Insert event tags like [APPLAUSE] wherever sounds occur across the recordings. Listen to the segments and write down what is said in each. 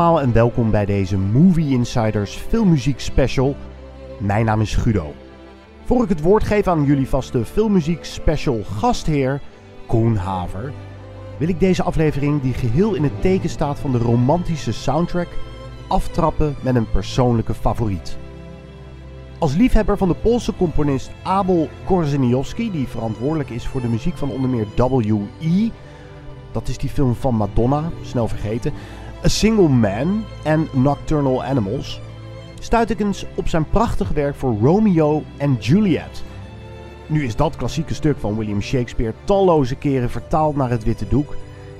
En welkom bij deze Movie Insiders filmmuziek special. Mijn naam is Guido. Voor ik het woord geef aan jullie vaste filmmuziek special gastheer Koen Haver, wil ik deze aflevering die geheel in het teken staat van de romantische soundtrack aftrappen met een persoonlijke favoriet. Als liefhebber van de Poolse componist Abel Korzeniowski, die verantwoordelijk is voor de muziek van onder meer W.E., dat is die film van Madonna, snel vergeten, A Single Man en Nocturnal Animals, stuit ik eens op zijn prachtige werk voor Romeo en Juliet. Nu is dat klassieke stuk van William Shakespeare talloze keren vertaald naar het witte doek,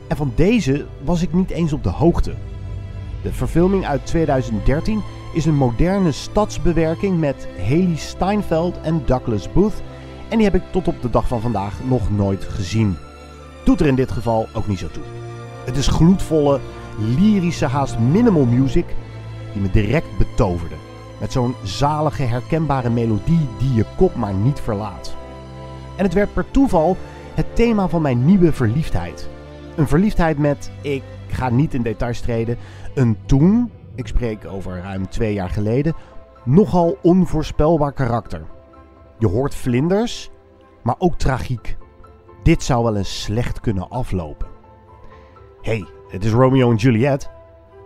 en van deze was ik niet eens op de hoogte. De verfilming uit 2013 is een moderne stadsbewerking met Haley Steinfeld en Douglas Booth, en die heb ik tot op de dag van vandaag nog nooit gezien. Doet er in dit geval ook niet zo toe. Het is gloedvolle, lyrische, haast minimal music die me direct betoverde. Met zo'n zalige, herkenbare melodie die je kop maar niet verlaat. En het werd per toeval het thema van mijn nieuwe verliefdheid. Een verliefdheid met, ik ga niet in details treden, een toen, ik spreek over ruim twee jaar geleden, nogal onvoorspelbaar karakter. Je hoort vlinders, maar ook tragiek. Dit zou wel eens slecht kunnen aflopen. hey, het is Romeo en Juliet.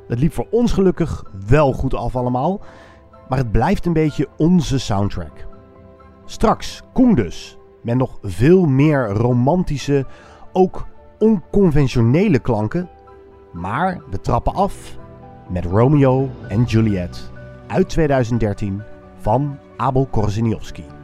Het liep voor ons gelukkig wel goed af allemaal, maar het blijft een beetje onze soundtrack. Straks Koen dus, met nog veel meer romantische, ook onconventionele klanken. Maar we trappen af met Romeo en Juliet uit 2013 van Abel Korzeniowski.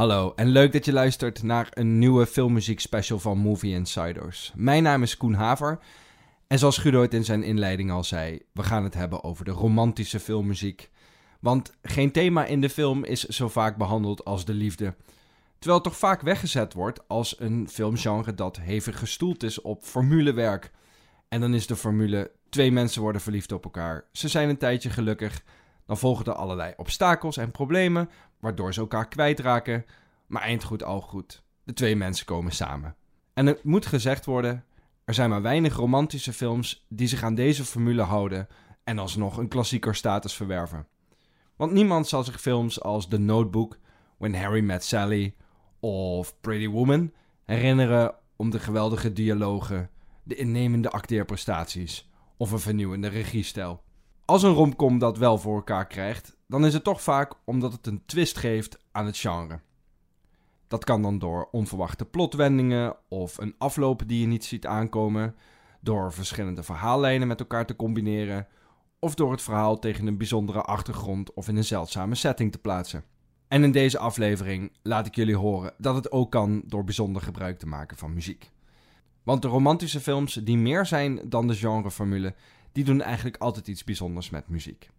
Hallo en leuk dat je luistert naar een nieuwe filmmuziek special van Movie Insiders. Mijn naam is Koen Haver en zoals Guido het in zijn inleiding al zei, we gaan het hebben over de romantische filmmuziek. Want geen thema in de film is zo vaak behandeld als de liefde. Terwijl het toch vaak weggezet wordt als een filmgenre dat hevig gestoeld is op formulewerk. En dan is de formule: twee mensen worden verliefd op elkaar. Ze zijn een tijdje gelukkig. Dan volgen er allerlei obstakels en problemen, waardoor ze elkaar kwijtraken. Maar eind goed al goed. De twee mensen komen samen. En het moet gezegd worden: er zijn maar weinig romantische films die zich aan deze formule houden en alsnog een klassieker status verwerven. Want niemand zal zich films als The Notebook, When Harry Met Sally of Pretty Woman herinneren om de geweldige dialogen, de innemende acteerprestaties of een vernieuwende regiestijl. Als een romcom dat wel voor elkaar krijgt, dan is het toch vaak omdat het een twist geeft aan het genre. Dat kan dan door onverwachte plotwendingen of een afloop die je niet ziet aankomen, door verschillende verhaallijnen met elkaar te combineren of door het verhaal tegen een bijzondere achtergrond of in een zeldzame setting te plaatsen. En in deze aflevering laat ik jullie horen dat het ook kan door bijzonder gebruik te maken van muziek. Want de romantische films die meer zijn dan de genreformule, die doen eigenlijk altijd iets bijzonders met muziek.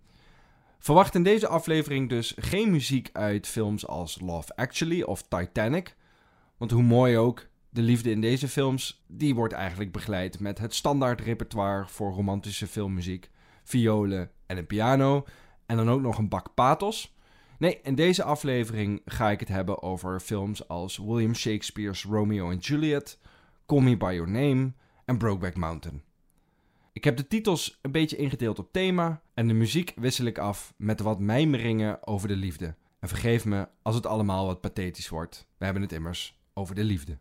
Verwacht in deze aflevering dus geen muziek uit films als Love Actually of Titanic. Want hoe mooi ook, de liefde in deze films, die wordt eigenlijk begeleid met het standaard repertoire voor romantische filmmuziek. Violen en een piano. En dan ook nog een bak pathos. Nee, in deze aflevering ga ik het hebben over films als William Shakespeare's Romeo and Juliet, Call Me By Your Name en Brokeback Mountain. Ik heb de titels een beetje ingedeeld op thema en de muziek wissel ik af met wat mijmeringen over de liefde. En vergeef me als het allemaal wat pathetisch wordt. We hebben het immers over de liefde.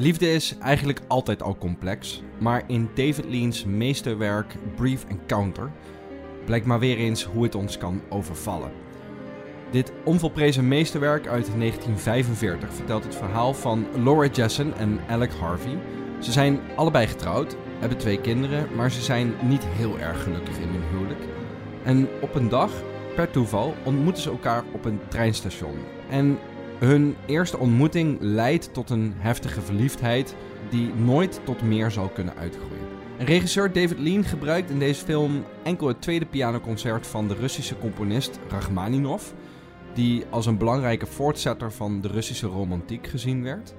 Liefde is eigenlijk altijd al complex, maar in David Lean's meesterwerk Brief Encounter blijkt maar weer eens hoe het ons kan overvallen. Dit onvolprezen meesterwerk uit 1945 vertelt het verhaal van Laura Jessen en Alec Harvey. Ze zijn allebei getrouwd, hebben twee kinderen, maar ze zijn niet heel erg gelukkig in hun huwelijk. En op een dag, per toeval, ontmoeten ze elkaar op een treinstation. En hun eerste ontmoeting leidt tot een heftige verliefdheid die nooit tot meer zal kunnen uitgroeien. regisseur David Lean gebruikt in deze film enkel het tweede pianoconcert van de Russische componist Rachmaninov, die als een belangrijke voortzetter van de Russische romantiek gezien werd.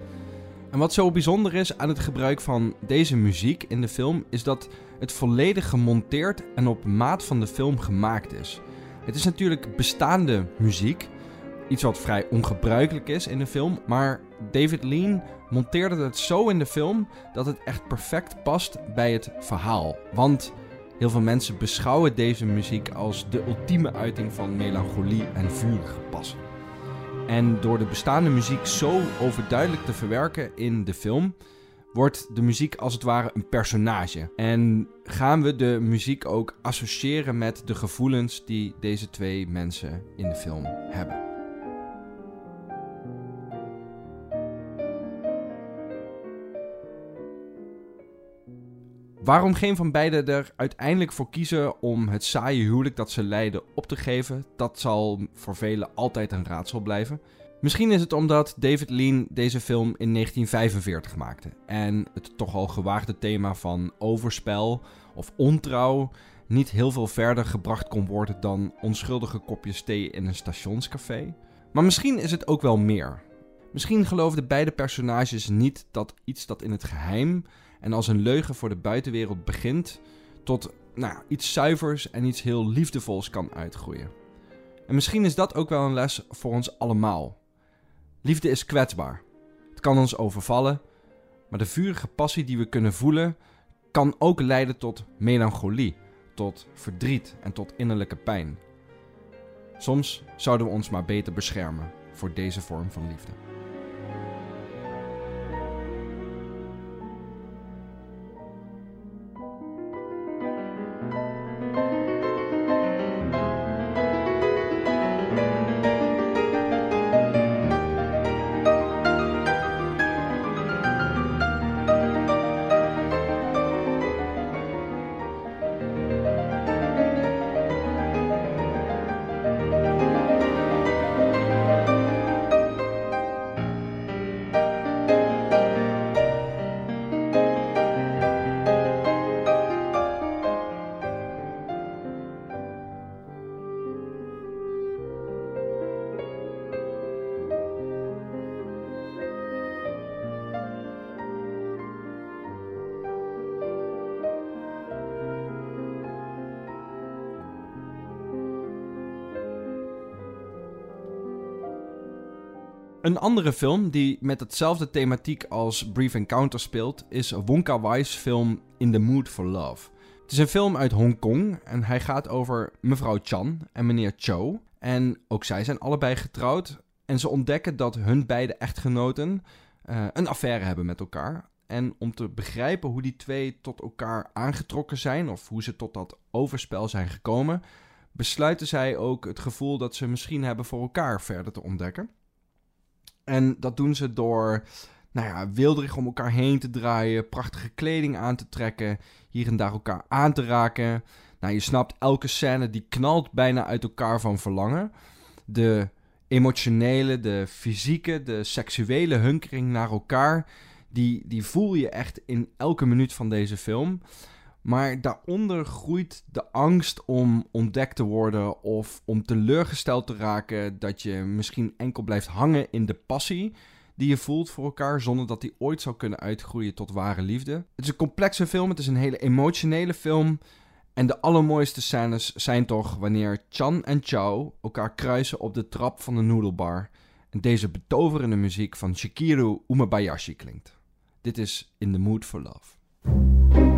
En wat zo bijzonder is aan het gebruik van deze muziek in de film, is dat het volledig gemonteerd en op maat van de film gemaakt is. Het is natuurlijk bestaande muziek, Iets wat vrij ongebruikelijk is in de film. Maar David Lean monteerde het zo in de film dat het echt perfect past bij het verhaal. Want heel veel mensen beschouwen deze muziek als de ultieme uiting van melancholie en vurige passie. En door de bestaande muziek zo overduidelijk te verwerken in de film, wordt de muziek als het ware een personage. En gaan we de muziek ook associëren met de gevoelens die deze twee mensen in de film hebben. Waarom geen van beiden er uiteindelijk voor kiezen om het saaie huwelijk dat ze leiden op te geven, dat zal voor velen altijd een raadsel blijven. Misschien is het omdat David Lean deze film in 1945 maakte en het toch al gewaagde thema van overspel of ontrouw niet heel veel verder gebracht kon worden dan onschuldige kopjes thee in een stationscafé. Maar misschien is het ook wel meer. Misschien geloofden beide personages niet dat iets dat in het geheim en als een leugen voor de buitenwereld begint, tot nou, iets zuivers en iets heel liefdevols kan uitgroeien. En misschien is dat ook wel een les voor ons allemaal. Liefde is kwetsbaar. Het kan ons overvallen, maar de vurige passie die we kunnen voelen, kan ook leiden tot melancholie, tot verdriet en tot innerlijke pijn. Soms zouden we ons maar beter beschermen voor deze vorm van liefde. Een andere film die met hetzelfde thematiek als Brief Encounter speelt, is Wonka Wai's film In the Mood for Love. Het is een film uit Hongkong en hij gaat over mevrouw Chan en meneer Cho. En ook zij zijn allebei getrouwd. En ze ontdekken dat hun beide echtgenoten uh, een affaire hebben met elkaar. En om te begrijpen hoe die twee tot elkaar aangetrokken zijn, of hoe ze tot dat overspel zijn gekomen, besluiten zij ook het gevoel dat ze misschien hebben voor elkaar verder te ontdekken. En dat doen ze door nou ja, wilderig om elkaar heen te draaien, prachtige kleding aan te trekken, hier en daar elkaar aan te raken. Nou, je snapt, elke scène die knalt bijna uit elkaar van verlangen. De emotionele, de fysieke, de seksuele hunkering naar elkaar, die, die voel je echt in elke minuut van deze film. Maar daaronder groeit de angst om ontdekt te worden of om teleurgesteld te raken dat je misschien enkel blijft hangen in de passie die je voelt voor elkaar zonder dat die ooit zou kunnen uitgroeien tot ware liefde. Het is een complexe film, het is een hele emotionele film. En de allermooiste scènes zijn toch wanneer Chan en Chao elkaar kruisen op de trap van de noedelbar en deze betoverende muziek van Shikiru Umebayashi klinkt. Dit is In the Mood for Love.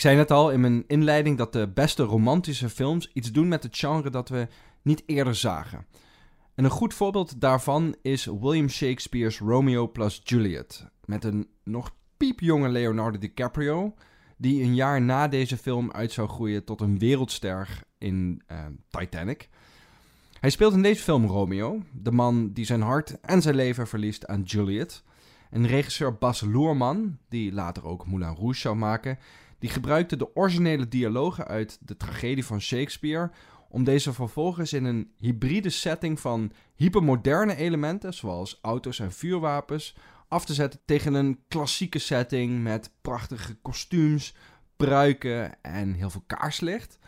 Ik zei net al in mijn inleiding dat de beste romantische films iets doen met het genre dat we niet eerder zagen. En een goed voorbeeld daarvan is William Shakespeare's Romeo plus Juliet. Met een nog piepjonge Leonardo DiCaprio, die een jaar na deze film uit zou groeien tot een wereldster in uh, Titanic. Hij speelt in deze film Romeo, de man die zijn hart en zijn leven verliest aan Juliet. En regisseur Bas Loerman, die later ook Moulin Rouge zou maken, die gebruikte de originele dialogen uit de tragedie van Shakespeare om deze vervolgens in een hybride setting van hypermoderne elementen, zoals auto's en vuurwapens, af te zetten tegen een klassieke setting met prachtige kostuums, pruiken en heel veel kaarslicht.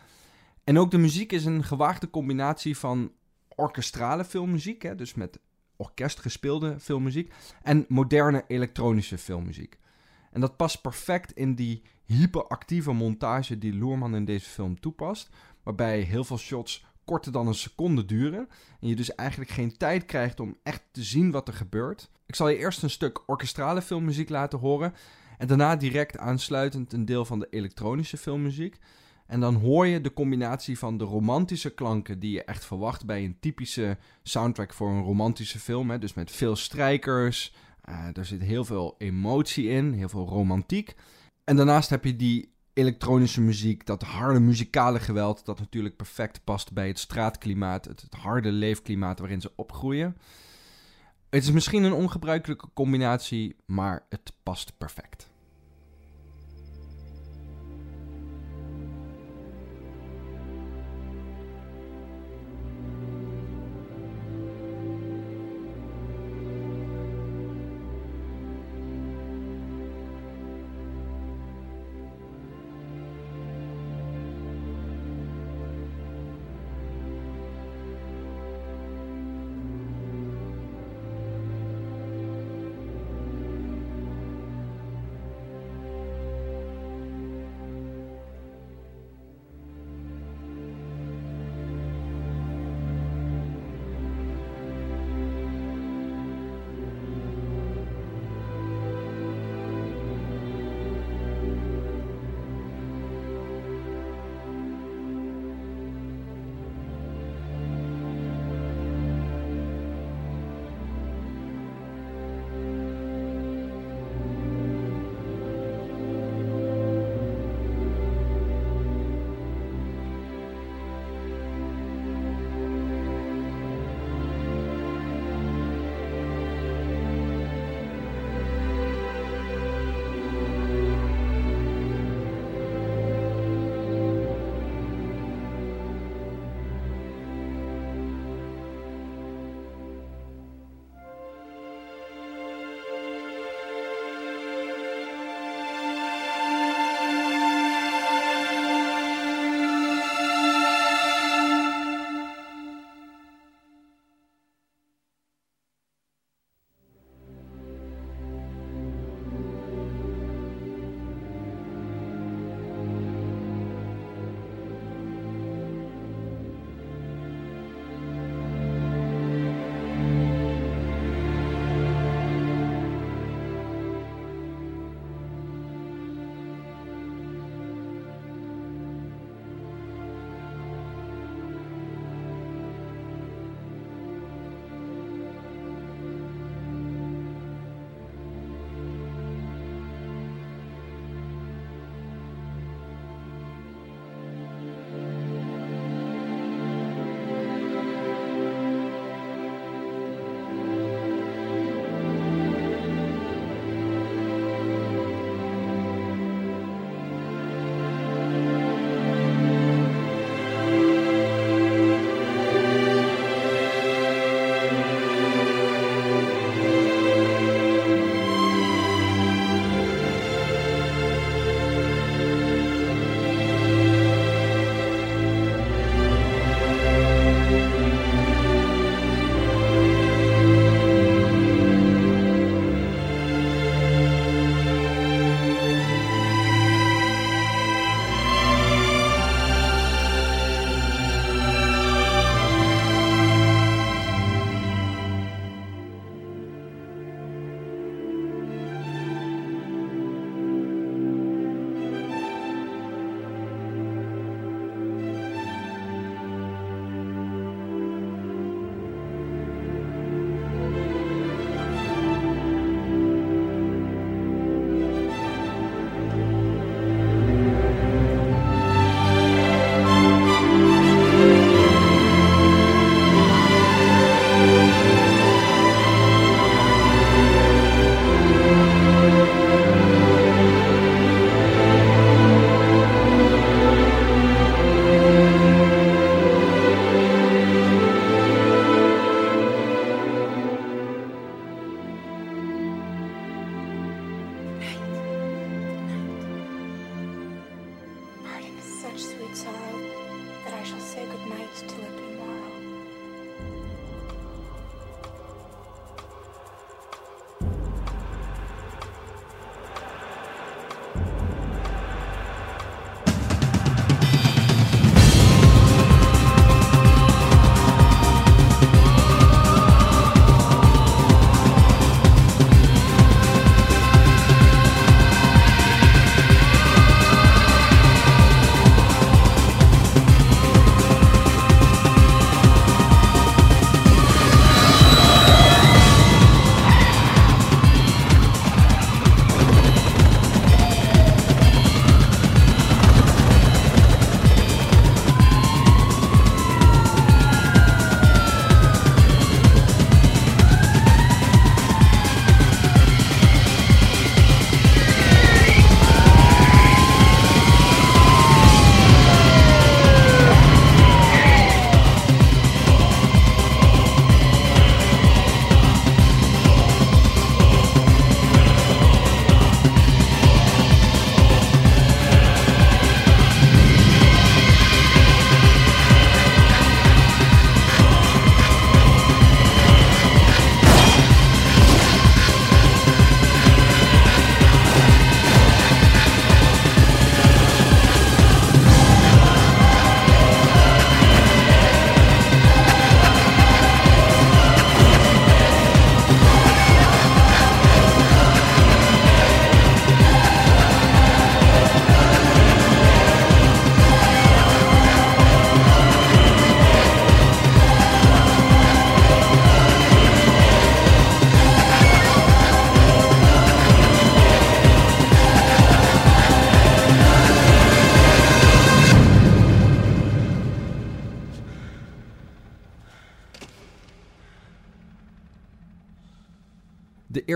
En ook de muziek is een gewaagde combinatie van orkestrale filmmuziek, hè, dus met orkest gespeelde filmmuziek, en moderne elektronische filmmuziek. En dat past perfect in die hyperactieve montage die Loerman in deze film toepast, waarbij heel veel shots korter dan een seconde duren en je dus eigenlijk geen tijd krijgt om echt te zien wat er gebeurt. Ik zal je eerst een stuk orkestrale filmmuziek laten horen en daarna direct aansluitend een deel van de elektronische filmmuziek. En dan hoor je de combinatie van de romantische klanken die je echt verwacht bij een typische soundtrack voor een romantische film. Hè? Dus met veel strijkers, er zit heel veel emotie in, heel veel romantiek. En daarnaast heb je die elektronische muziek, dat harde muzikale geweld, dat natuurlijk perfect past bij het straatklimaat, het, het harde leefklimaat waarin ze opgroeien. Het is misschien een ongebruikelijke combinatie, maar het past perfect.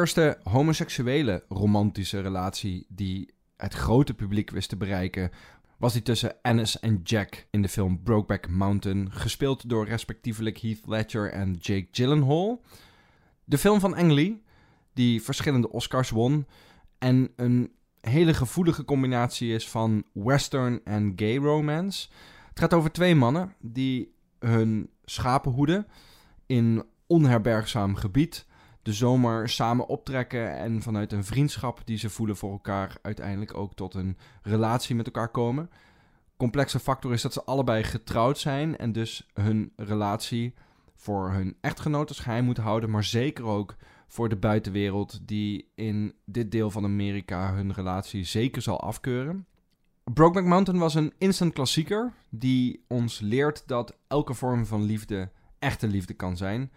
Eerste homoseksuele romantische relatie die het grote publiek wist te bereiken, was die tussen Annis en Jack in de film Brokeback Mountain, gespeeld door respectievelijk Heath Ledger en Jake Gyllenhaal. De film van Ang Lee, die verschillende Oscars won en een hele gevoelige combinatie is van western en gay romance. Het gaat over twee mannen die hun schapen hoeden in onherbergzaam gebied de zomer samen optrekken en vanuit een vriendschap die ze voelen voor elkaar uiteindelijk ook tot een relatie met elkaar komen. Complexe factor is dat ze allebei getrouwd zijn en dus hun relatie voor hun echtgenoten geheim moeten houden, maar zeker ook voor de buitenwereld die in dit deel van Amerika hun relatie zeker zal afkeuren. Brokeback Mountain was een instant klassieker die ons leert dat elke vorm van liefde echte liefde kan zijn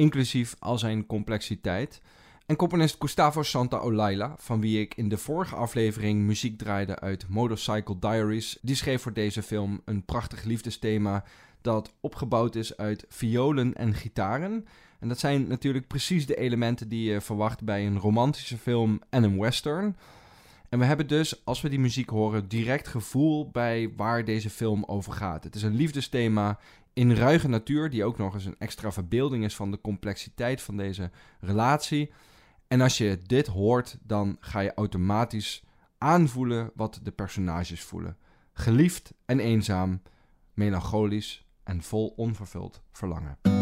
inclusief al zijn complexiteit. En componist Gustavo Santaolalla, van wie ik in de vorige aflevering muziek draaide uit Motorcycle Diaries, die schreef voor deze film een prachtig liefdesthema dat opgebouwd is uit violen en gitaren. En dat zijn natuurlijk precies de elementen die je verwacht bij een romantische film en een western. En we hebben dus, als we die muziek horen, direct gevoel bij waar deze film over gaat. Het is een liefdesthema in ruige natuur, die ook nog eens een extra verbeelding is van de complexiteit van deze relatie. En als je dit hoort, dan ga je automatisch aanvoelen wat de personages voelen. Geliefd en eenzaam, melancholisch en vol onvervuld verlangen.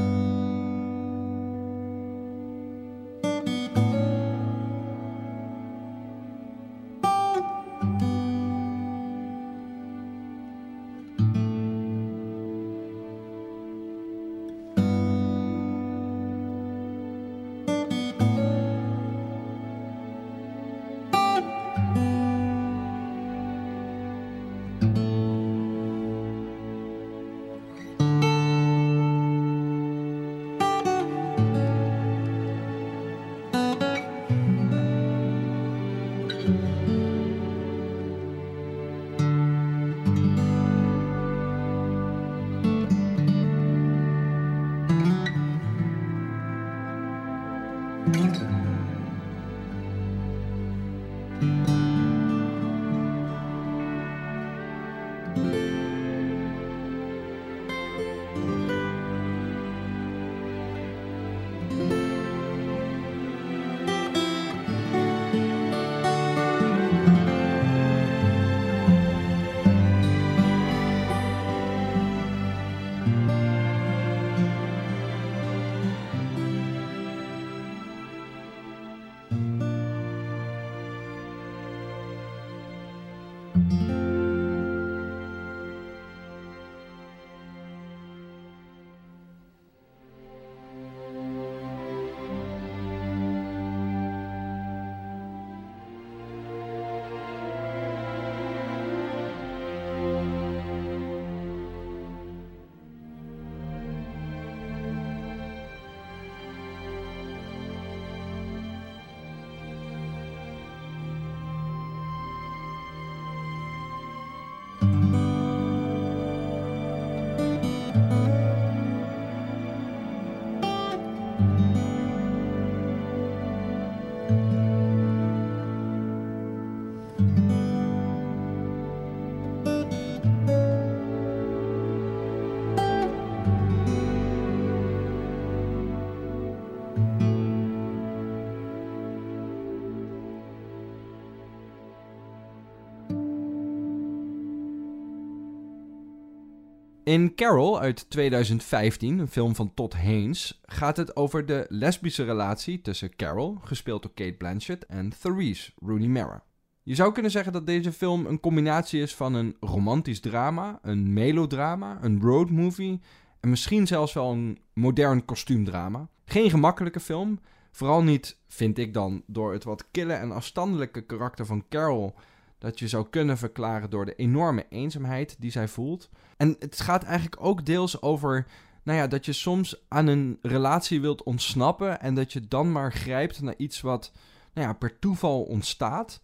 In Carol uit 2015, een film van Todd Haynes, gaat het over de lesbische relatie tussen Carol, gespeeld door Kate Blanchett, en Therese, Rooney Mara. Je zou kunnen zeggen dat deze film een combinatie is van een romantisch drama, een melodrama, een roadmovie en misschien zelfs wel een modern kostuumdrama. Geen gemakkelijke film, vooral niet, vind ik dan, door het wat kille en afstandelijke karakter van Carol, dat je zou kunnen verklaren door de enorme eenzaamheid die zij voelt. En het gaat eigenlijk ook deels over nou ja, dat je soms aan een relatie wilt ontsnappen en dat je dan maar grijpt naar iets wat nou ja, per toeval ontstaat.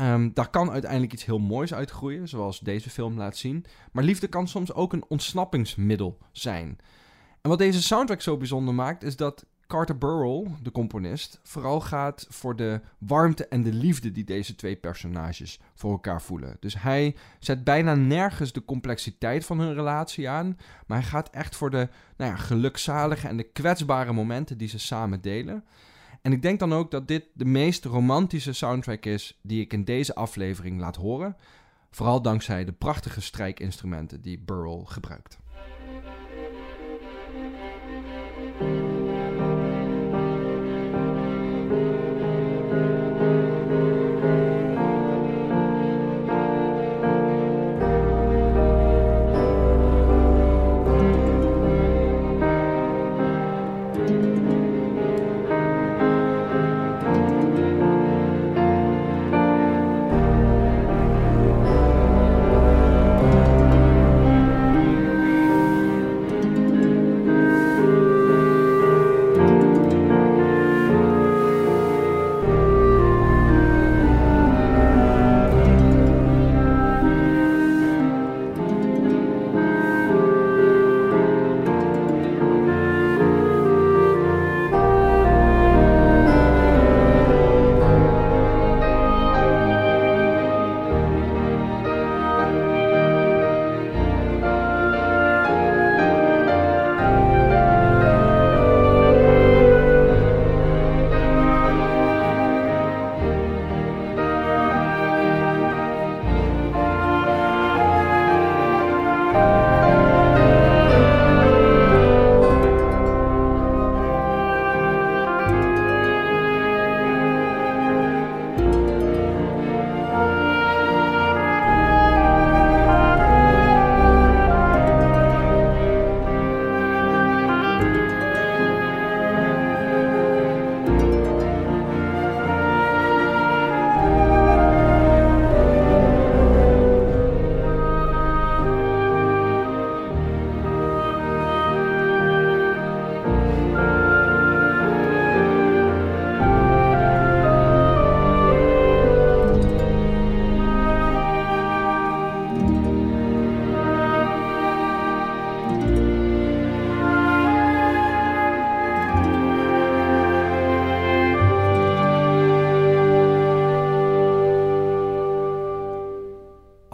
Um, daar kan uiteindelijk iets heel moois uitgroeien, zoals deze film laat zien. Maar liefde kan soms ook een ontsnappingsmiddel zijn. En wat deze soundtrack zo bijzonder maakt, is dat Carter Burrell, de componist, vooral gaat voor de warmte en de liefde die deze twee personages voor elkaar voelen. Dus hij zet bijna nergens de complexiteit van hun relatie aan, maar hij gaat echt voor de nou ja, gelukzalige en de kwetsbare momenten die ze samen delen. En ik denk dan ook dat dit de meest romantische soundtrack is die ik in deze aflevering laat horen. Vooral dankzij de prachtige strijkinstrumenten die Burrell gebruikt.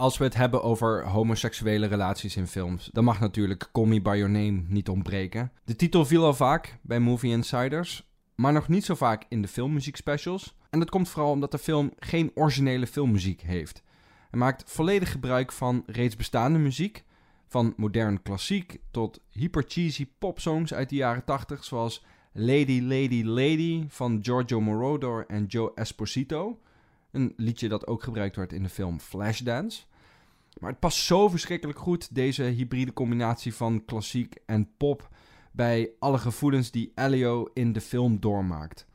Als we het hebben over homoseksuele relaties in films, dan mag natuurlijk Call Me By Your Name niet ontbreken. De titel viel al vaak bij Movie Insiders, maar nog niet zo vaak in de filmmuziekspecials. En dat komt vooral omdat de film geen originele filmmuziek heeft. Hij maakt volledig gebruik van reeds bestaande muziek, van modern klassiek tot hyper cheesy popsongs uit de jaren 80, zoals Lady Lady Lady van Giorgio Moroder en Joe Esposito. Een liedje dat ook gebruikt wordt in de film Flashdance. Maar het past zo verschrikkelijk goed, deze hybride combinatie van klassiek en pop, bij alle gevoelens die Elio in de film doormaakt.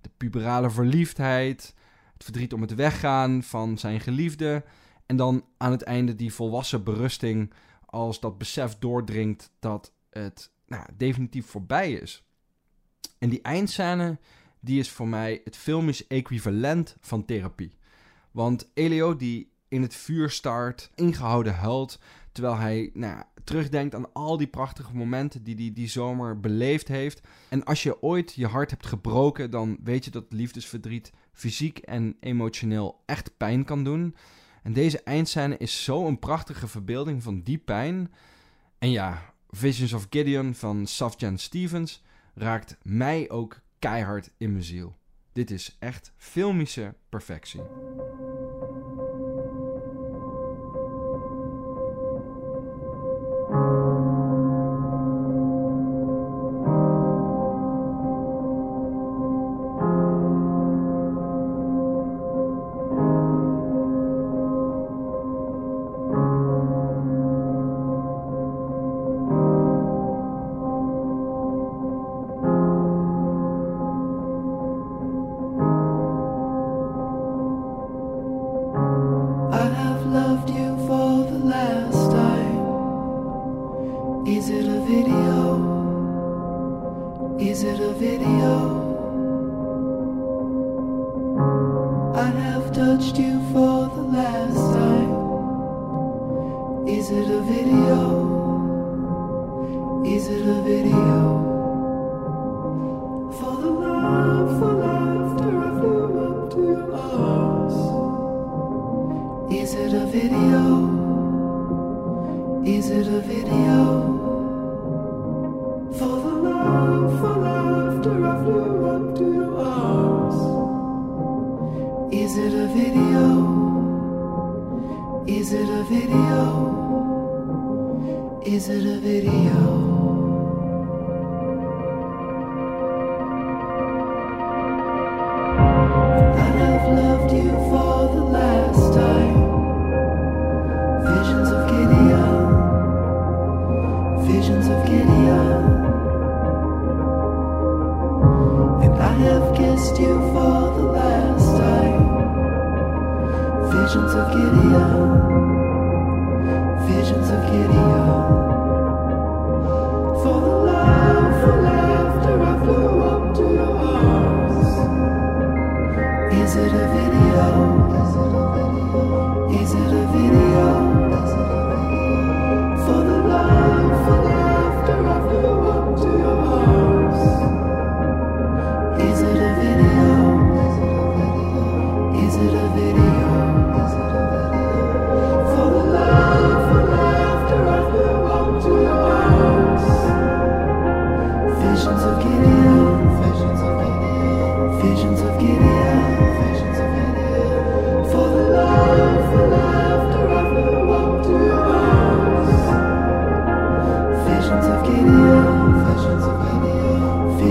De puberale verliefdheid, het verdriet om het weggaan van zijn geliefde en dan aan het einde die volwassen berusting als dat besef doordringt dat het nou, definitief voorbij is. En die eindscène, die is voor mij het filmisch equivalent van therapie. Want Elio die in het vuur start, ingehouden huilt. Terwijl hij nou, terugdenkt aan al die prachtige momenten die hij die zomer beleefd heeft. En als je ooit je hart hebt gebroken, dan weet je dat liefdesverdriet fysiek en emotioneel echt pijn kan doen. En deze eindscène is zo een prachtige verbeelding van die pijn. En ja, Visions of Gideon van Safjan Stevens raakt mij ook keihard in mijn ziel. Dit is echt filmische perfectie. Is it a video? For the love, for laughter, I flew up to your arms. Is it a video? Is it a video? Is it a video?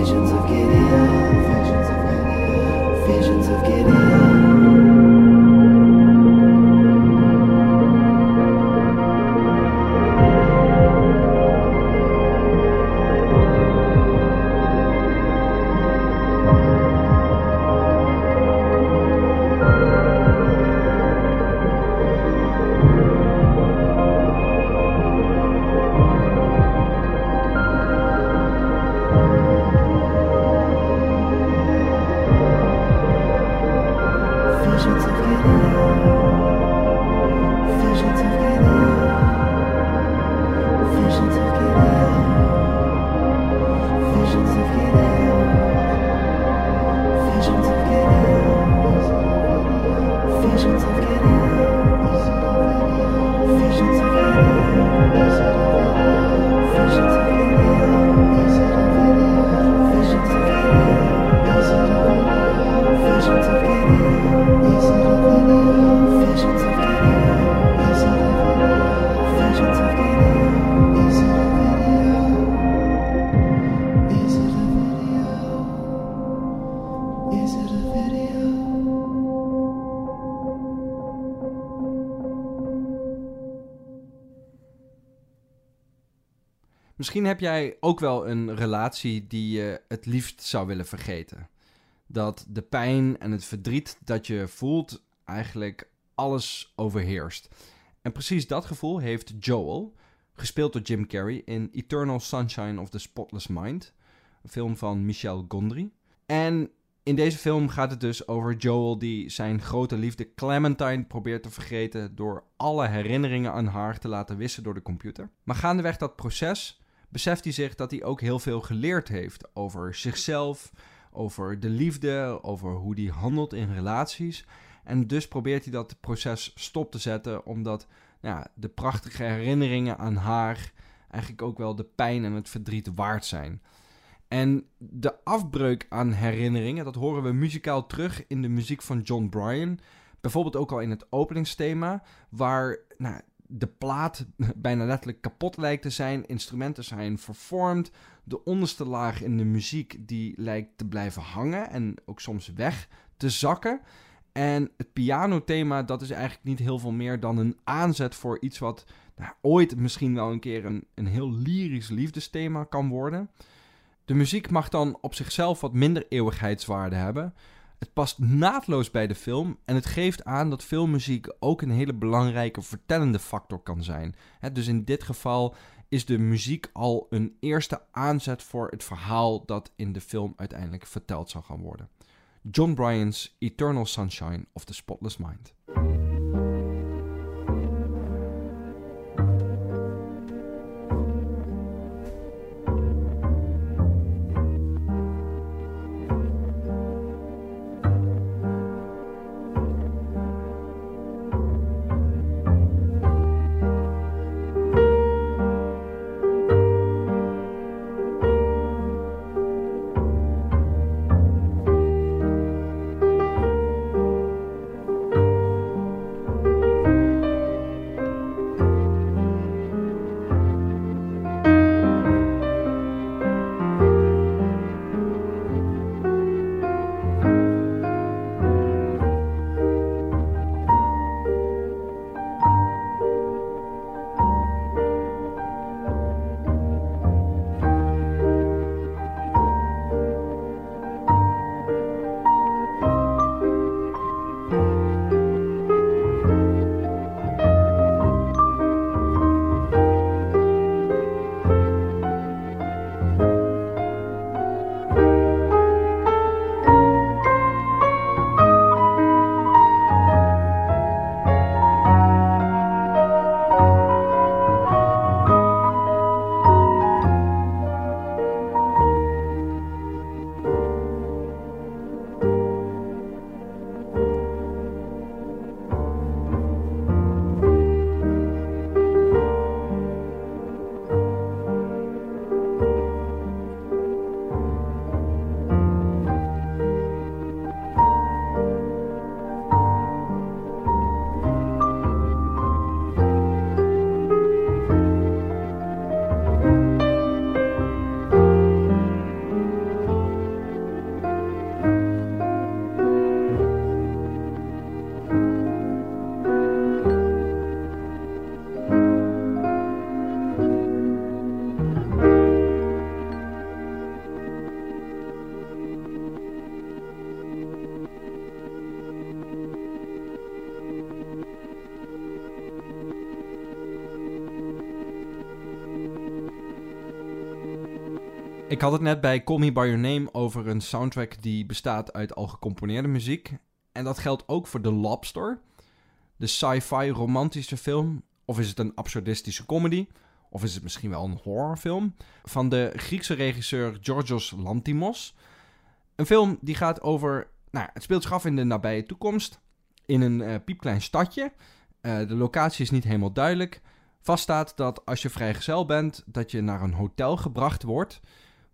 Visions of Gideon, visions of Gideon, visions of Gideon. Misschien heb jij ook wel een relatie die je het liefst zou willen vergeten. Dat de pijn en het verdriet dat je voelt eigenlijk alles overheerst. En precies dat gevoel heeft Joel, gespeeld door Jim Carrey in Eternal Sunshine of the Spotless Mind, een film van Michel Gondry. En in deze film gaat het dus over Joel die zijn grote liefde Clementine probeert te vergeten door alle herinneringen aan haar te laten wissen door de computer. Maar gaandeweg dat proces beseft hij zich dat hij ook heel veel geleerd heeft over zichzelf, over de liefde, over hoe hij handelt in relaties. En dus probeert hij dat proces stop te zetten, omdat ja, de prachtige herinneringen aan haar eigenlijk ook wel de pijn en het verdriet waard zijn. En de afbreuk aan herinneringen, dat horen we muzikaal terug in de muziek van John Bryan. Bijvoorbeeld ook al in het openingsthema, waar nou, de plaat [LAUGHS] bijna letterlijk kapot lijkt te zijn. Instrumenten zijn vervormd. De onderste laag in de muziek die lijkt te blijven hangen en ook soms weg te zakken. En het pianothema, dat is eigenlijk niet heel veel meer dan een aanzet voor iets wat nou, ooit misschien wel een keer een, een heel lyrisch liefdesthema kan worden. De muziek mag dan op zichzelf wat minder eeuwigheidswaarde hebben. Het past naadloos bij de film en het geeft aan dat filmmuziek ook een hele belangrijke vertellende factor kan zijn. Dus in dit geval is de muziek al een eerste aanzet voor het verhaal dat in de film uiteindelijk verteld zal gaan worden. John Bryan's Eternal Sunshine of the Spotless Mind. Ik had het net bij Call Me By Your Name over een soundtrack die bestaat uit al gecomponeerde muziek. En dat geldt ook voor The Lobster. De sci-fi romantische film. Of is het een absurdistische comedy? Of is het misschien wel een horrorfilm? Van de Griekse regisseur Georgios Lantimos. Een film die gaat over... Nou, het speelt zich af in de nabije toekomst. In een eh, piepklein stadje. Eh, de locatie is niet helemaal duidelijk. Vaststaat dat als je vrijgezel bent, dat je naar een hotel gebracht wordt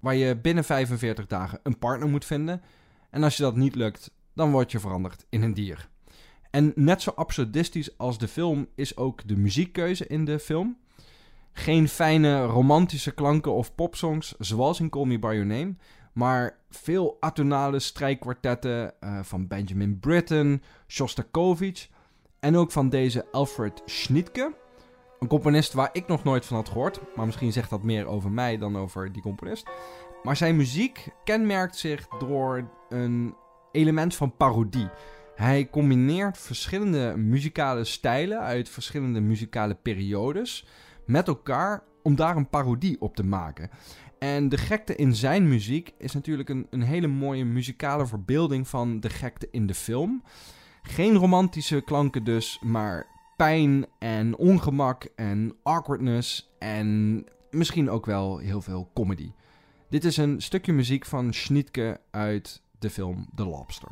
waar je binnen 45 dagen een partner moet vinden. En als je dat niet lukt, dan word je veranderd in een dier. En net zo absurdistisch als de film is ook de muziekkeuze in de film. Geen fijne romantische klanken of popsongs zoals in Call Me By Your Name, maar veel atonale strijkkwartetten uh, van Benjamin Britten, Shostakovich en ook van deze Alfred Schnittke. Een componist waar ik nog nooit van had gehoord. Maar misschien zegt dat meer over mij dan over die componist. Maar zijn muziek kenmerkt zich door een element van parodie. Hij combineert verschillende muzikale stijlen uit verschillende muzikale periodes met elkaar om daar een parodie op te maken. En de gekte in zijn muziek is natuurlijk een, een hele mooie muzikale verbeelding van de gekte in de film. Geen romantische klanken dus, maar pijn en ongemak en awkwardness en misschien ook wel heel veel comedy. Dit is een stukje muziek van Schnitke uit de film The Lobster.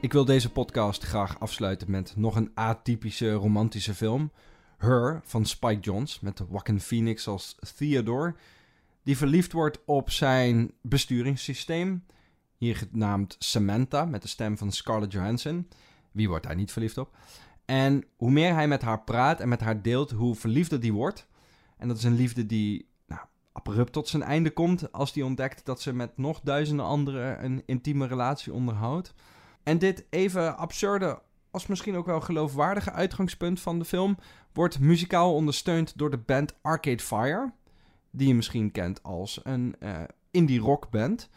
Ik wil deze podcast graag afsluiten met nog een atypische romantische film. Her van Spike Jonze met Joaquin Phoenix als Theodore. Die verliefd wordt op zijn besturingssysteem. Hier genaamd Samantha met de stem van Scarlett Johansson. Wie wordt daar niet verliefd op? En hoe meer hij met haar praat en met haar deelt, hoe verliefder die wordt. En dat is een liefde die nou, abrupt tot zijn einde komt als hij ontdekt dat ze met nog duizenden anderen een intieme relatie onderhoudt. En dit even absurde als misschien ook wel geloofwaardige uitgangspunt van de film wordt muzikaal ondersteund door de band Arcade Fire, die je misschien kent als een uh, indie rockband.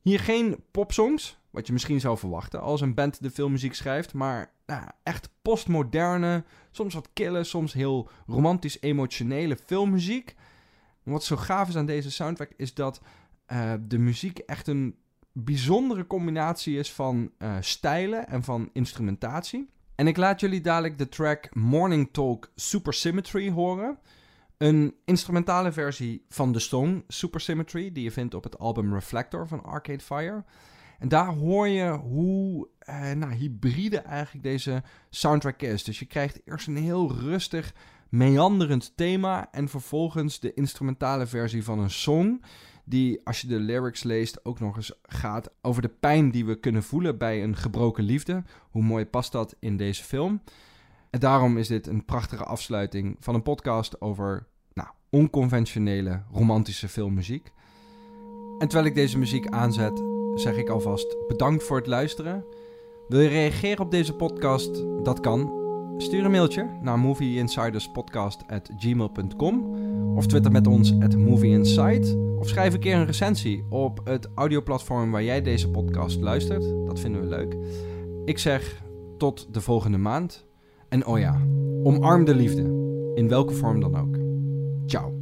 Hier geen popsongs, wat je misschien zou verwachten als een band de filmmuziek schrijft, maar nou, echt postmoderne, soms wat kille, soms heel romantisch emotionele filmmuziek. Wat zo gaaf is aan deze soundtrack is dat uh, de muziek echt een bijzondere combinatie is van uh, stijlen en van instrumentatie. En ik laat jullie dadelijk de track Morning Talk Supersymmetry horen. Een instrumentale versie van de song Supersymmetry, die je vindt op het album Reflector van Arcade Fire. En daar hoor je hoe eh, nou, hybride eigenlijk deze soundtrack is. Dus je krijgt eerst een heel rustig, meanderend thema en vervolgens de instrumentale versie van een song die, als je de lyrics leest, ook nog eens gaat over de pijn die we kunnen voelen bij een gebroken liefde. Hoe mooi past dat in deze film? En daarom is dit een prachtige afsluiting van een podcast over nou, onconventionele romantische filmmuziek. En terwijl ik deze muziek aanzet, zeg ik alvast bedankt voor het luisteren. Wil je reageren op deze podcast? Dat kan. Stuur een mailtje naar movieinsiderspodcast.gmail.com of twitter met ons at movieinsight. Of schrijf een keer een recensie op het audioplatform waar jij deze podcast luistert. Dat vinden we leuk. Ik zeg tot de volgende maand. En oh ja, omarm de liefde. In welke vorm dan ook. Ciao.